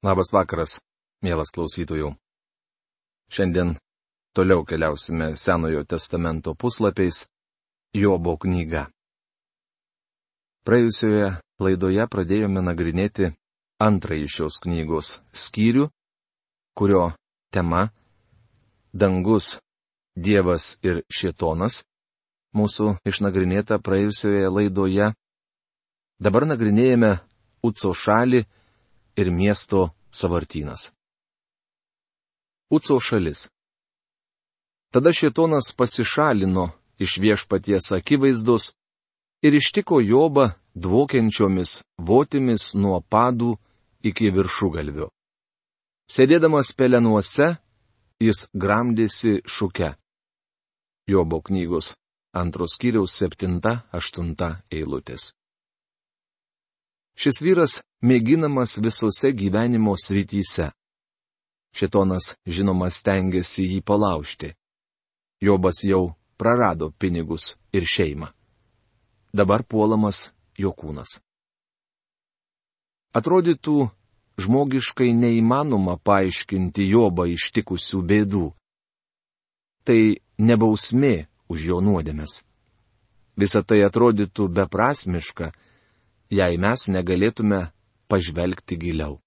Labas vakaras, mielas klausytojų. Šiandien toliau keliausime Senojo testamento puslapiais Jobo knyga. Praėjusioje laidoje pradėjome nagrinėti antrąjį šios knygos skyrių, kurio tema - Dangus, Dievas ir Šietonas - mūsų išnagrinėta praėjusioje laidoje. Dabar nagrinėjame Uco šalį ir miesto savartynas. Uco šalis. Tada šietonas pasišalino iš viešpaties akivaizdos ir ištiko Jobą dvokiančiomis votimis nuo padų iki viršugalvio. Sėdėdamas pelenuose, jis gramdėsi šuke. Jobo knygos antros kiriaus 7-8 eilutės. Šis vyras mėginamas visose gyvenimo srityse. Šitonas, žinoma, stengiasi jį palaužti. Jobas jau prarado pinigus ir šeimą. Dabar puolamas jo kūnas. Atrodytų žmogiškai neįmanoma paaiškinti Jobą ištikusių bėdų. Tai nebausmė už jo nuodėmes. Visą tai atrodytų beprasmiška, jei mes negalėtume pažvelgti giliau.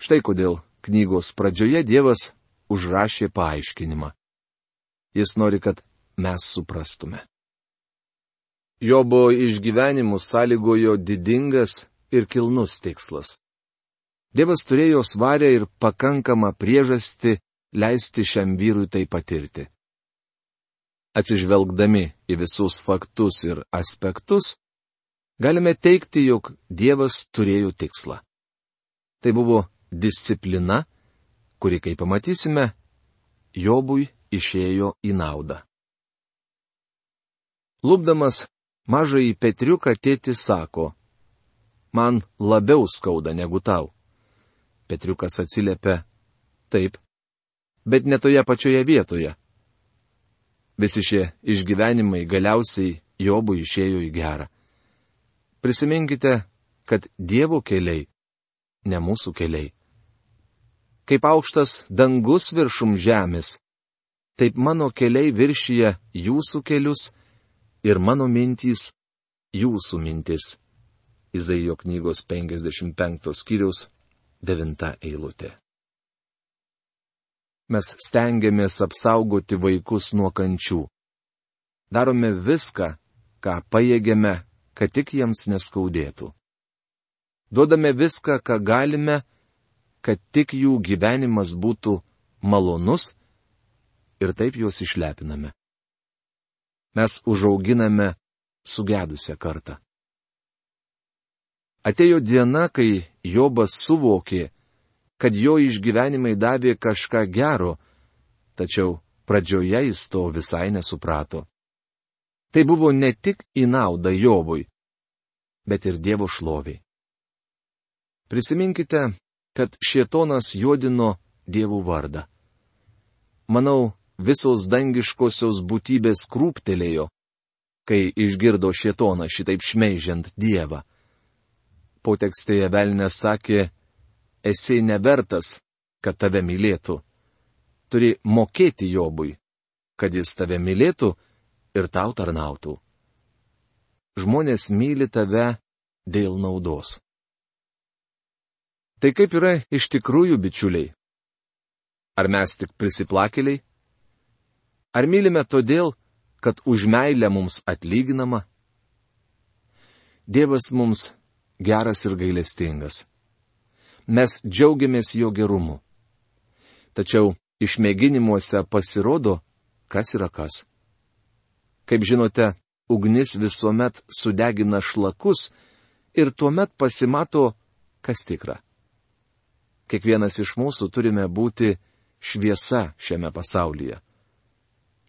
Štai kodėl knygos pradžioje Dievas užrašė paaiškinimą. Jis nori, kad mes suprastume. Jobo išgyvenimus sąlygojo didingas ir kilnus tikslas. Dievas turėjo svarę ir pakankamą priežastį leisti šiam vyrui tai patirti. Atsižvelgdami į visus faktus ir aspektus, galime teikti, jog Dievas turėjo tikslą. Tai buvo disciplina, kuri, kaip pamatysime, Jobui išėjo į naudą. Lūpdamas mažai Petriuką tėti sako, man labiau skauda negu tau. Petriukas atsiliepia, taip, bet ne toje pačioje vietoje. Visi šie išgyvenimai galiausiai Jobui išėjo į gerą. Prisiminkite, kad Dievo keliai - ne mūsų keliai. Kaip aukštas dangus viršum žemės, taip mano keliai viršyje jūsų kelius ir mano mintys jūsų mintis. Izaijo knygos 55 skyrius 9 eilutė. Mes stengiamės apsaugoti vaikus nuo kančių. Darome viską, ką pajėgiame, kad tik jiems neskaudėtų. Duodame viską, ką galime, kad tik jų gyvenimas būtų malonus ir taip juos išlepiname. Mes užauginame sugedusią kartą. Atėjo diena, kai Jobas suvokė, kad jo išgyvenimai davė kažką gero, tačiau pradžioje jis to visai nesuprato. Tai buvo ne tik į naudą Jovui, bet ir Dievo šloviai. Prisiminkite, kad šietonas juodino Dievų vardą. Manau, visos dangiškosios būtybės krūptelėjo, kai išgirdo šietoną šitaip šmeižiant Dievą. Po tekstėje Velnė sakė, esi nevertas, kad tave mylėtų. Turi mokėti Jobui, kad jis tave mylėtų ir tau tarnautų žmonės myli tave dėl naudos. Tai kaip yra iš tikrųjų bičiuliai? Ar mes tik prisiplakeliai? Ar mylime todėl, kad už meilę mums atlyginama? Dievas mums geras ir gailestingas. Mes džiaugiamės jo gerumu. Tačiau išmėginimuose pasirodo, kas yra kas. Kaip žinote, ugnis visuomet sudegina šlakus ir tuomet pasimato, kas tikra. Kiekvienas iš mūsų turime būti šviesa šiame pasaulyje.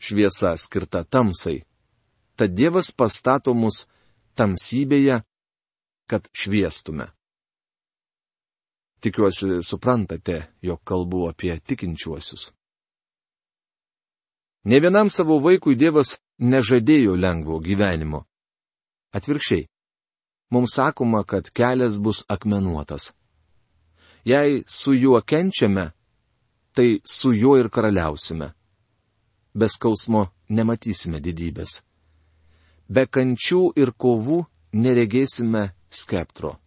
Šviesa skirta tamsai. Tad Dievas pastato mus tamsybėje, kad šviestume. Tikiuosi suprantate, jog kalbu apie tikinčiuosius. Ne vienam savo vaikui Dievas nežadėjo lengvo gyvenimo. Atvirkščiai. Mums sakoma, kad kelias bus akmenuotas. Jei su juo kenčiame, tai su juo ir karaliausime. Be skausmo nematysime didybės. Be kančių ir kovų neregėsime skeptro.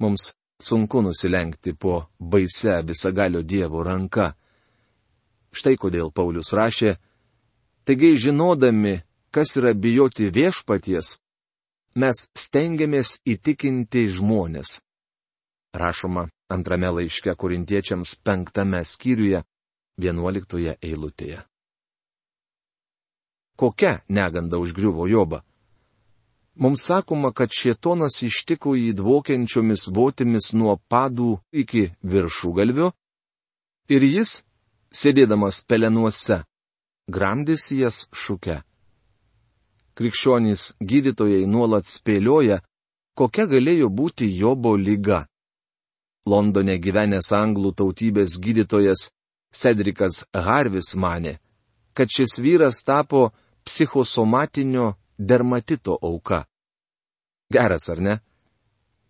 Mums sunku nusilenkti po baise visagalio Dievo ranka. Štai kodėl Paulius rašė, taigi žinodami, kas yra bijoti viešpaties, mes stengiamės įtikinti žmonės. Rašoma antrame laiške korintiečiams penktame skyriuje, vienuoliktoje eilutėje. Kokia neganda užgriuvo Jobą? Mums sakoma, kad šietonas ištiko jį dvokiančiomis votimis nuo padų iki viršų ir jis, sėdėdamas pelenuose, gramdys jas šuke. Krikščionys gydytojai nuolat spėlioja, kokia galėjo būti Jobo lyga. Londone gyvenęs anglų tautybės gydytojas Cedrikas Harvis mane, kad šis vyras tapo psichosomatinio dermatito auka. Geras, ar ne?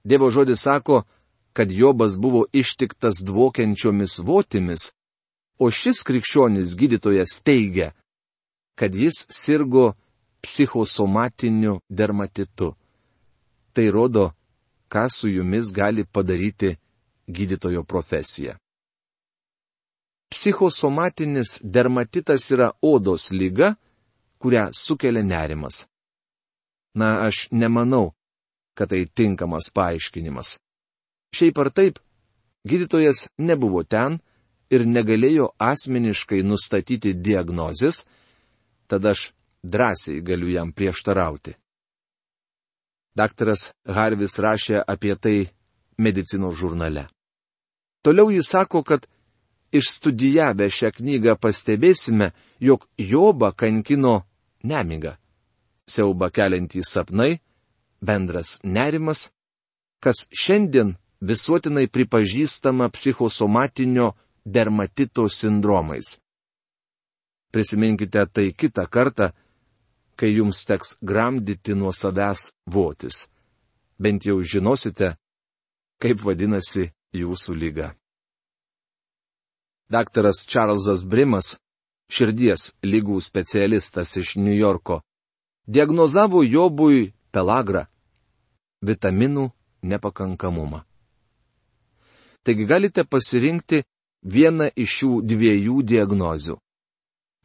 Dievo žodis sako, kad Jobas buvo ištiktas dvokiančiomis votimis, o šis krikščionis gydytojas teigia, kad jis sirgo psichosomatiniu dermatitu. Tai rodo, ką su jumis gali padaryti gydytojo profesiją. Psichosomatinis dermatitas yra odos lyga, kurią sukelia nerimas. Na, aš nemanau, kad tai tinkamas paaiškinimas. Šiaip ar taip, gydytojas nebuvo ten ir negalėjo asmeniškai nustatyti diagnozės, tad aš drąsiai galiu jam prieštarauti. Daktaras Harvis rašė apie tai medicinos žurnale. Toliau jis sako, kad išstudijavę šią knygą pastebėsime, jog Joba kankino nemiga. Siauba keliantys sapnai, bendras nerimas, kas šiandien visuotinai pripažįstama psichosomatinio dermatito sindromais. Prisiminkite tai kitą kartą, kai jums teks gramdyti nuo savęs votis. Bent jau žinosite, kaip vadinasi jūsų lyga. Daktaras Čarlzas Brimas, širdies lygų specialistas iš New Yorko, diagnozavo Jobui pelagrą - vitaminų nepakankamumą. Taigi galite pasirinkti vieną iš šių dviejų diagnozių.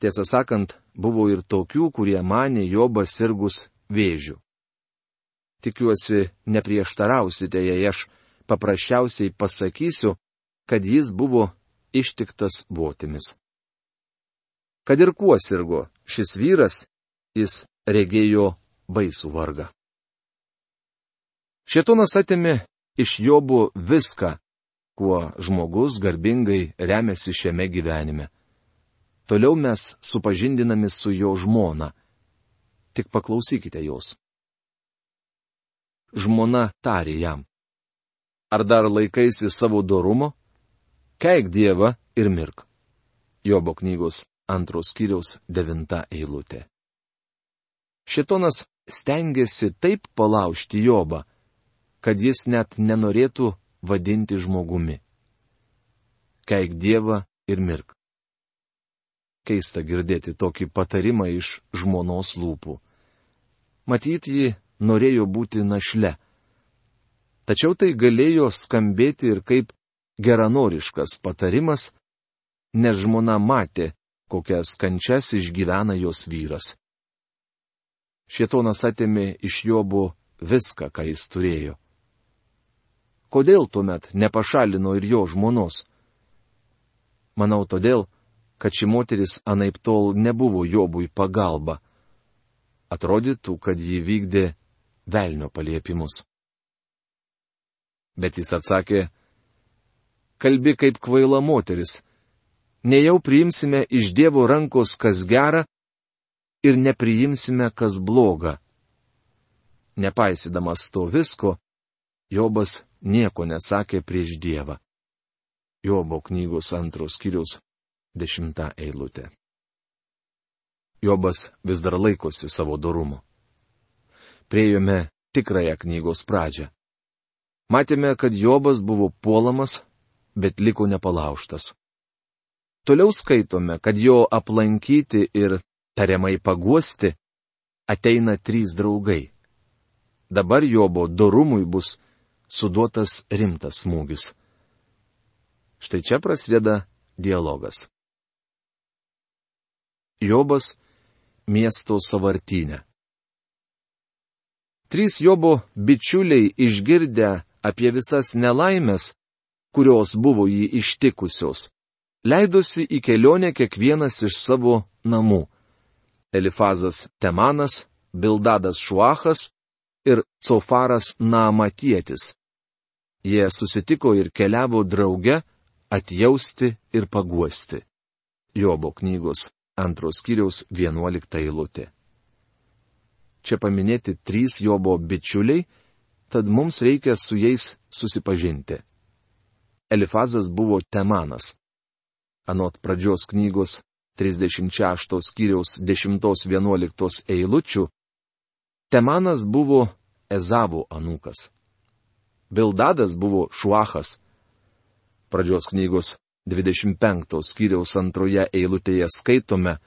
Tiesą sakant, buvo ir tokių, kurie mane Jobas sirgus vėžių. Tikiuosi, neprieštarausite, jei aš paprasčiausiai pasakysiu, kad jis buvo ištiktas votimis. Kad ir kuo sirgo šis vyras, jis regėjo baisų vargą. Šetonas atėmė iš Jobo viską, kuo žmogus garbingai remiasi šiame gyvenime. Toliau mes supažindinami su jo žmona. Tik paklausykite jos. Žmona tarė jam. Ar dar laikaisi savo dorumo? Keik Dievą ir mirk. Jobo knygos antros kiriaus devinta eilutė. Šitonas stengiasi taip palaužti Jobą, kad jis net nenorėtų vadinti žmogumi. Keik Dievą ir mirk. Keista girdėti tokį patarimą iš žmonos lūpų. Matyt, ji norėjo būti našle Tačiau tai galėjo skambėti ir kaip geranoriškas patarimas, nes žmona matė, kokias kančias išgyvena jos vyras. Šietonas atėmė iš Jobo viską, ką jis turėjo. Kodėl tuomet nepašalino ir jo žmonos? Manau todėl, kad ši moteris anaip tol nebuvo Jobui pagalba. Atrodytų, kad ji vykdė velnio paliepimus. Bet jis atsakė, kalbi kaip kvaila moteris. Nejau priimsime iš Dievo rankos kas gera ir nepriimsime kas bloga. Nepaisydamas to visko, Jobas nieko nesakė prieš Dievą. Jobo knygos antros kiriaus dešimta eilutė. Jobas vis dar laikosi savo dorumo. Priejome tikrąją knygos pradžią. Matėme, kad Jobas buvo puolamas, bet liko nepalauštas. Toliau skaitome, kad jo aplankyti ir tariamai paguosti ateina trys draugai. Dabar Jobo dorumui bus suduotas rimtas smūgis. Štai čia prasideda dialogas. Jobas miesto savartinė. Trys Jobo bičiuliai išgirdę apie visas nelaimės, kurios buvo jį ištikusios, leidosi į kelionę kiekvienas iš savo namų. Elifazas Temanas, Bildadas Šuachas ir Cofaras Naamatietis. Jie susitiko ir keliavo drauge atjausti ir paguosti. Jobo knygos antros kiriaus vienuolikta eilutė. Čia paminėti trys Jobo bičiuliai, tad mums reikia su jais susipažinti. Elifazas buvo Temanas. Anot pradžios knygos 36 skyriaus 10-11 eilučių, Temanas buvo Ezavo anūkas. Bildadas buvo Šuachas. Pradžios knygos 25 skyriaus antroje eilutėje skaitome,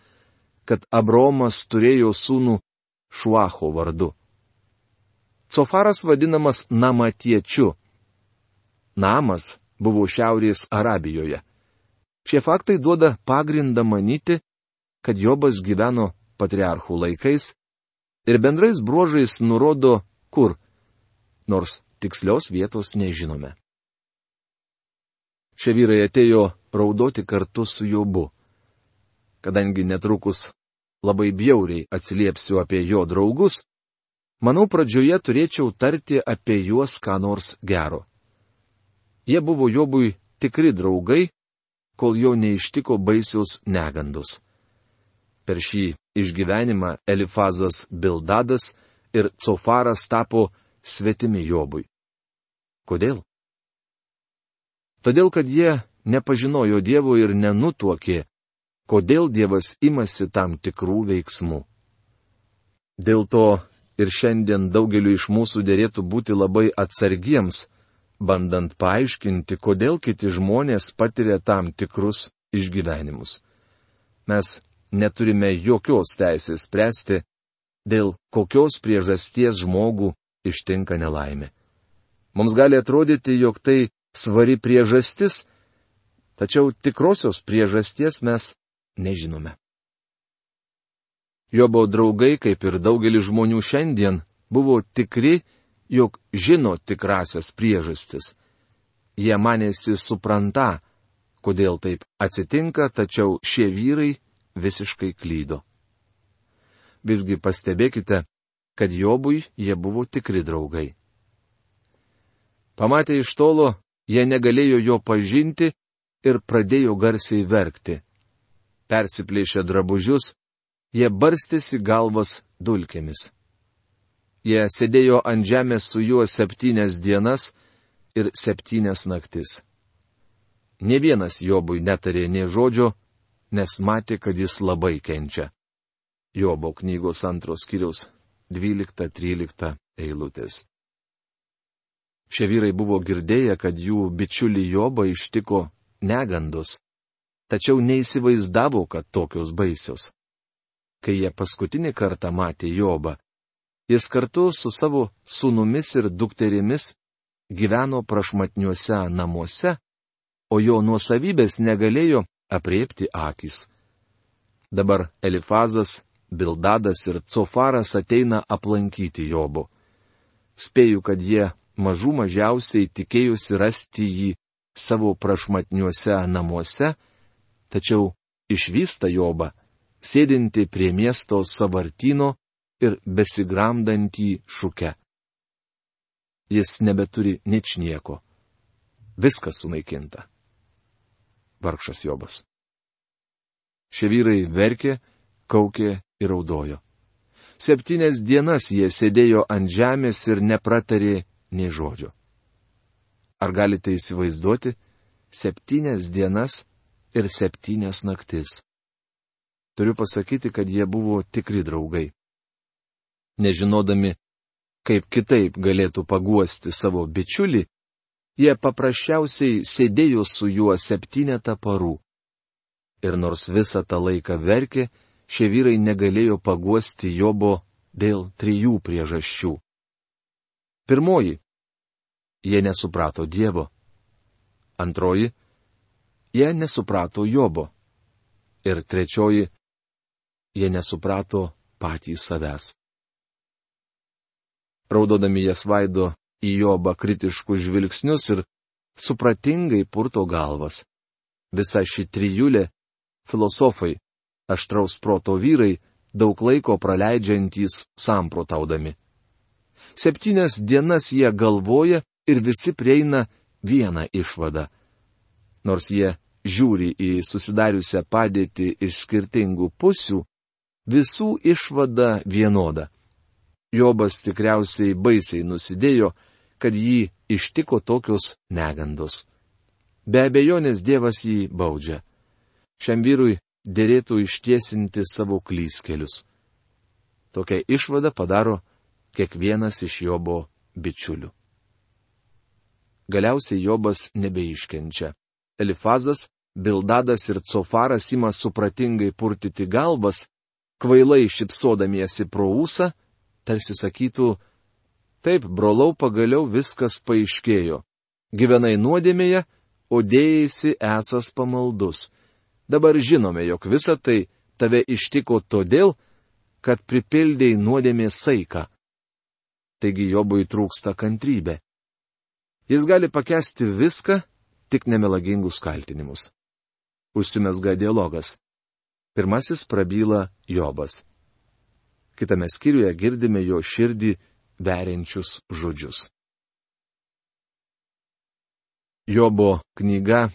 kad Abromas turėjo sūnų Šuacho vardu. Cofaras vadinamas Namatiečiu. Namas buvo Šiaurės Arabijoje. Šie faktai duoda pagrindą manyti, kad Jobas gyveno patriarchų laikais ir bendrais bruožais nurodo, kur, nors tikslios vietos nežinome. Šie vyrai atėjo raudoti kartu su Jobu. Kadangi netrukus labai bjauriai atsiliepsiu apie jo draugus, manau pradžioje turėčiau tarti apie juos ką nors gero. Jie buvo Jobui tikri draugai kol jo neištiko baisiaus negandus. Per šį išgyvenimą Elifazas Bildadas ir Cofaras tapo svetimi Jobui. Kodėl? Todėl, kad jie nepažinojo Dievo ir nenutuokė, kodėl Dievas imasi tam tikrų veiksmų. Dėl to ir šiandien daugeliu iš mūsų dėrėtų būti labai atsargiems, bandant paaiškinti, kodėl kiti žmonės patiria tam tikrus išgyvenimus. Mes neturime jokios teisės spręsti, dėl kokios priežasties žmogų ištinka nelaimė. Mums gali atrodyti, jog tai svari priežastis, tačiau tikrosios priežasties mes nežinome. Jobo draugai, kaip ir daugelis žmonių šiandien, buvo tikri, jog žino tikrasias priežastis. Jie manėsi supranta, kodėl taip atsitinka, tačiau šie vyrai visiškai klydo. Visgi pastebėkite, kad Jobui jie buvo tikri draugai. Pamatę iš tolo, jie negalėjo jo pažinti ir pradėjo garsiai verkti. Persiplėšę drabužius, jie barstėsi galvas dulkėmis. Jie sėdėjo ant žemės su juo septynias dienas ir septynias naktis. Ne vienas Jobui netarė nie žodžio, nes matė, kad jis labai kenčia. Jobo knygos antros kiriaus 12-13 eilutės. Šie vyrai buvo girdėję, kad jų bičiulį Jobą ištiko negandos, tačiau neįsivaizdavo, kad tokios baisios. Kai jie paskutinį kartą matė Jobą, Jis kartu su savo sūnumis ir dukterimis gyveno prašmatniuose namuose, o jo nuosavybės negalėjo apriepti akis. Dabar Elifazas, Bildadas ir Cofaras ateina aplankyti Jobo. Spėju, kad jie mažų mažiausiai tikėjusi rasti jį savo prašmatniuose namuose, tačiau išvysta Jobą, sėdinti prie miesto savartino ir besigramdantį šukę. Jis nebeturi nič nieko. Viskas sunaikinta. Vargšas Jobas. Šie vyrai verkė, kaukė ir raudojo. Septynias dienas jie sėdėjo ant žemės ir nepratarė nei žodžio. Ar galite įsivaizduoti? Septynias dienas ir septynias naktis. Turiu pasakyti, kad jie buvo tikri draugai nežinodami, kaip kitaip galėtų paguosti savo bičiulį, jie paprasčiausiai sėdėjo su juo septynetą parų. Ir nors visą tą laiką verkė, šie vyrai negalėjo paguosti Jobo dėl trijų priežasčių. Pirmoji - jie nesuprato Dievo. Antroji - jie nesuprato Jobo. Ir trečioji - jie nesuprato patys savęs. Raudodami jas vaido į Jobą kritiškus žvilgsnius ir supratingai purto galvas. Visa ši trijulė - filosofai, aštraus proto vyrai, daug laiko praleidžiantys samprotaudami. Septynias dienas jie galvoja ir visi prieina vieną išvadą. Nors jie žiūri į susidariusią padėtį iš skirtingų pusių, visų išvada vienoda. Jobas tikriausiai baisiai nusidėjo, kad jį ištiko tokios negandos. Be abejonės Dievas jį baudžia. Šiam vyrui dėrėtų ištiesinti savo klyskelius. Tokią išvadą padaro kiekvienas iš Jobo bičiulių. Galiausiai Jobas nebeiškenčia. Elifazas, Bildadas ir Cofaras ima supratingai purtyti galvas, kvailai šipsodamiesi pro ūsą tarsi sakytų, taip, brolau, pagaliau viskas paaiškėjo. Gyvenai nuodėmėje, o dėjėsi esas pamaldus. Dabar žinome, jog visa tai tave ištiko todėl, kad pripildėjai nuodėmės saiką. Taigi Jobui trūksta kantrybė. Jis gali pakesti viską, tik nemelagingus kaltinimus. Užsimesga dialogas. Pirmasis prabyla Jobas. Kitame skyriuje girdime jo širdį veriančius žodžius. Jobo knyga,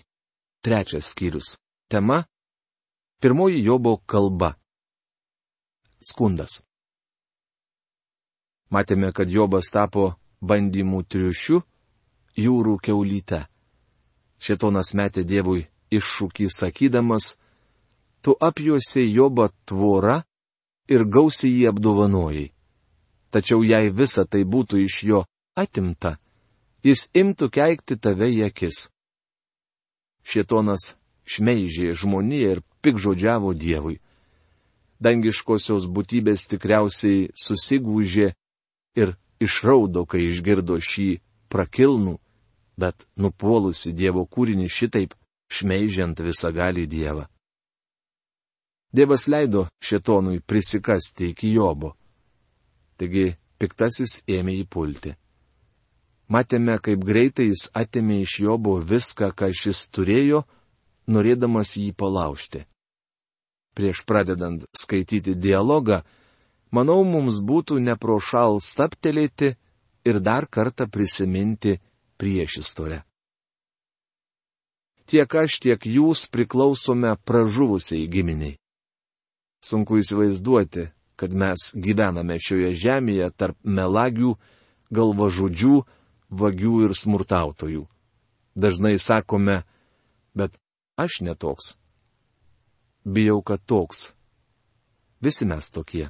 trečias skyrius. Tema - pirmoji Jobo kalba. Skundas. Matėme, kad Jobas tapo bandymų triušiu, jūrų keulyte. Šetonas metė Dievui iššūkį sakydamas, tu apjuosi Jobą tvorą ir gausiai jį apdovanojai. Tačiau jei visa tai būtų iš jo atimta, jis imtų keikti tave į akis. Šietonas šmeižė žmoniją ir pikžodžiavo Dievui. Dangiškosios būtybės tikriausiai susigūžė ir išraudo, kai išgirdo šį prakilnų, bet nupuolusi Dievo kūrinį šitaip šmeižiant visą gali Dievą. Dievas leido šetonui prisikasti iki Jobo. Taigi piktasis ėmė jį pulti. Matėme, kaip greitai jis atėmė iš Jobo viską, ką šis turėjo, norėdamas jį palaužti. Prieš pradedant skaityti dialogą, manau, mums būtų neprošal staptelėti ir dar kartą prisiminti priešistorę. Tiek aš, tiek jūs priklausome pražuvusiai giminiai. Sunku įsivaizduoti, kad mes gyvename šioje žemėje tarp melagių, galvažudžių, vagių ir smurtautojų. Dažnai sakome, bet aš netoks. Bijau, kad toks. Visi mes tokie.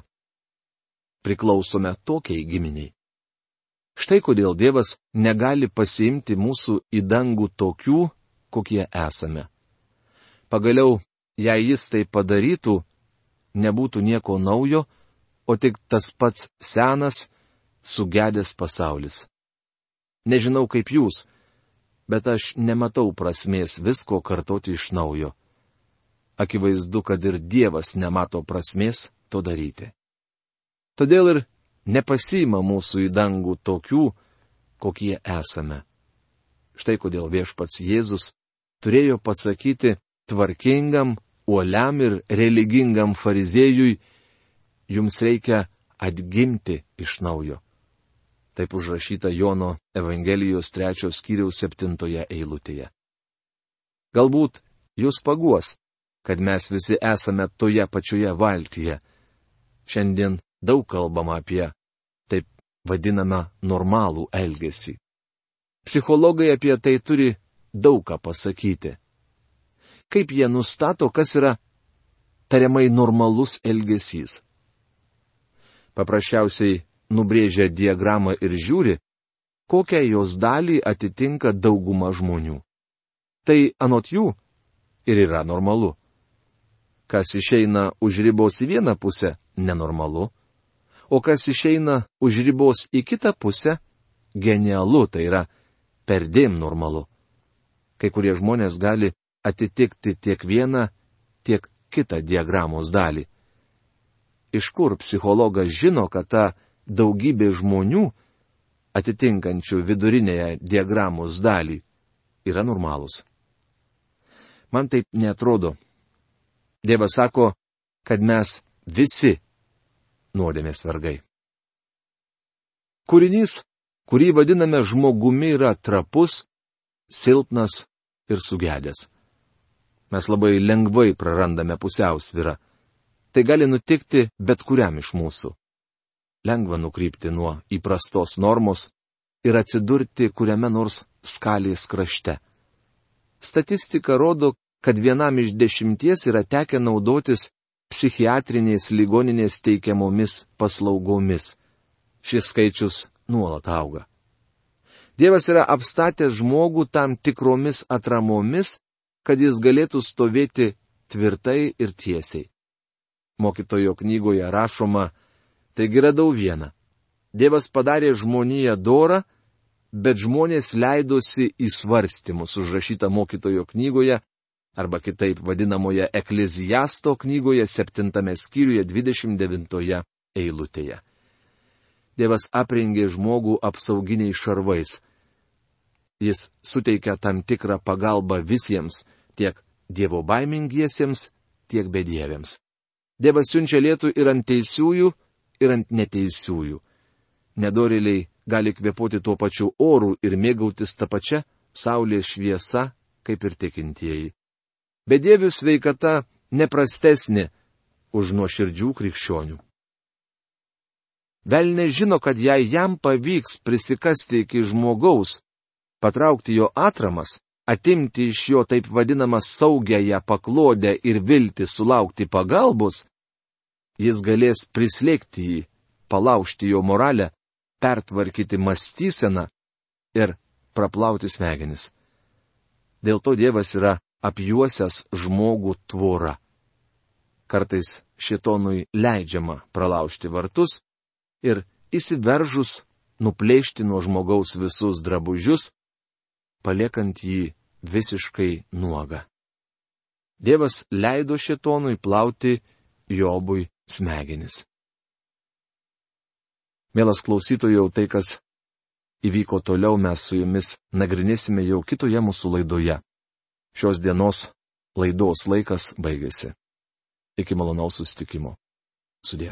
Priklausome tokiai giminiai. Štai kodėl Dievas negali pasiimti mūsų į dangų tokių, kokie esame. Pagaliau, jei jis tai padarytų, nebūtų nieko naujo, o tik tas pats senas, sugedęs pasaulis. Nežinau kaip jūs, bet aš nematau prasmės visko kartoti iš naujo. Akivaizdu, kad ir Dievas nemato prasmės to daryti. Todėl ir nepasima mūsų į dangų tokių, kokie esame. Štai kodėl viešpats Jėzus turėjo pasakyti tvarkingam, uoliam ir religingam fariziejui, jums reikia atgimti iš naujo. Taip užrašyta Jono Evangelijos trečios skyriaus septintoje eilutėje. Galbūt jūs paguos, kad mes visi esame toje pačioje valtyje. Šiandien daug kalbama apie taip vadinamą normalų elgesį. Psichologai apie tai turi daug ką pasakyti kaip jie nustato, kas yra tariamai normalus elgesys. Paprasčiausiai nubrėžia diagramą ir žiūri, kokią jos dalį atitinka dauguma žmonių. Tai anot jų ir yra normalu. Kas išeina už ribos į vieną pusę - nenormalu, o kas išeina už ribos į kitą pusę - genialu, tai yra perdėm normalu. Kai kurie žmonės gali atitikti tiek vieną, tiek kitą diagramos dalį. Iš kur psichologas žino, kad ta daugybė žmonių, atitinkančių vidurinėje diagramos dalį, yra normalūs? Man taip netrodo. Dievas sako, kad mes visi nuodėmės vergai. Kūrinys, kurį vadiname žmogumi, yra trapus, silpnas ir sugedęs mes labai lengvai prarandame pusiausvyrą. Tai gali nutikti bet kuriam iš mūsų. Lengva nukrypti nuo įprastos normos ir atsidurti kuriame nors skalės krašte. Statistika rodo, kad vienam iš dešimties yra tekę naudotis psichiatrinės ligoninės teikiamomis paslaugomis. Šis skaičius nuolat auga. Dievas yra apstatęs žmogų tam tikromis atramomis, kad jis galėtų stovėti tvirtai ir tiesiai. Mokytojo knygoje rašoma, taigi radau vieną. Dievas padarė žmoniją dorą, bet žmonės leidosi į svarstymus užrašytą mokytojo knygoje, arba kitaip vadinamoje Eklezijasto knygoje 7 skyriuje 29 eilutėje. Dievas aprengė žmogų apsauginiais šarvais. Jis suteikia tam tikrą pagalbą visiems, tiek Dievo baimingiesiems, tiek bedieviams. Dievas siunčia lietų ir ant teisiųjų, ir ant neteisiųjų. Nedoriliai gali kvepuoti tuo pačiu oru ir mėgautis tą pačią saulės šviesą, kaip ir tikintieji. Bedievių sveikata neprastesnė už nuoširdžių krikščionių. Velne žino, kad jei jam pavyks prisikasti iki žmogaus, patraukti jo atramas, atimti iš jo taip vadinamą saugiąją paklodę ir vilti sulaukti pagalbos, jis galės prislėgti jį, palaužti jo moralę, pertvarkyti mąstyseną ir praplauti smegenis. Dėl to Dievas yra apjuosęs žmogų tvorą. Kartais šitonui leidžiama pralaužti vartus ir įsiveržus nuplėšti nuo žmogaus visus drabužius, paliekant jį visiškai nuogą. Dievas leido šetonui plauti Jobui smegenis. Mielas klausytojau, tai kas įvyko toliau mes su jumis nagrinėsime jau kitoje mūsų laidoje. Šios dienos laidos laikas baigėsi. Iki malonaus sustikimo. Sudė.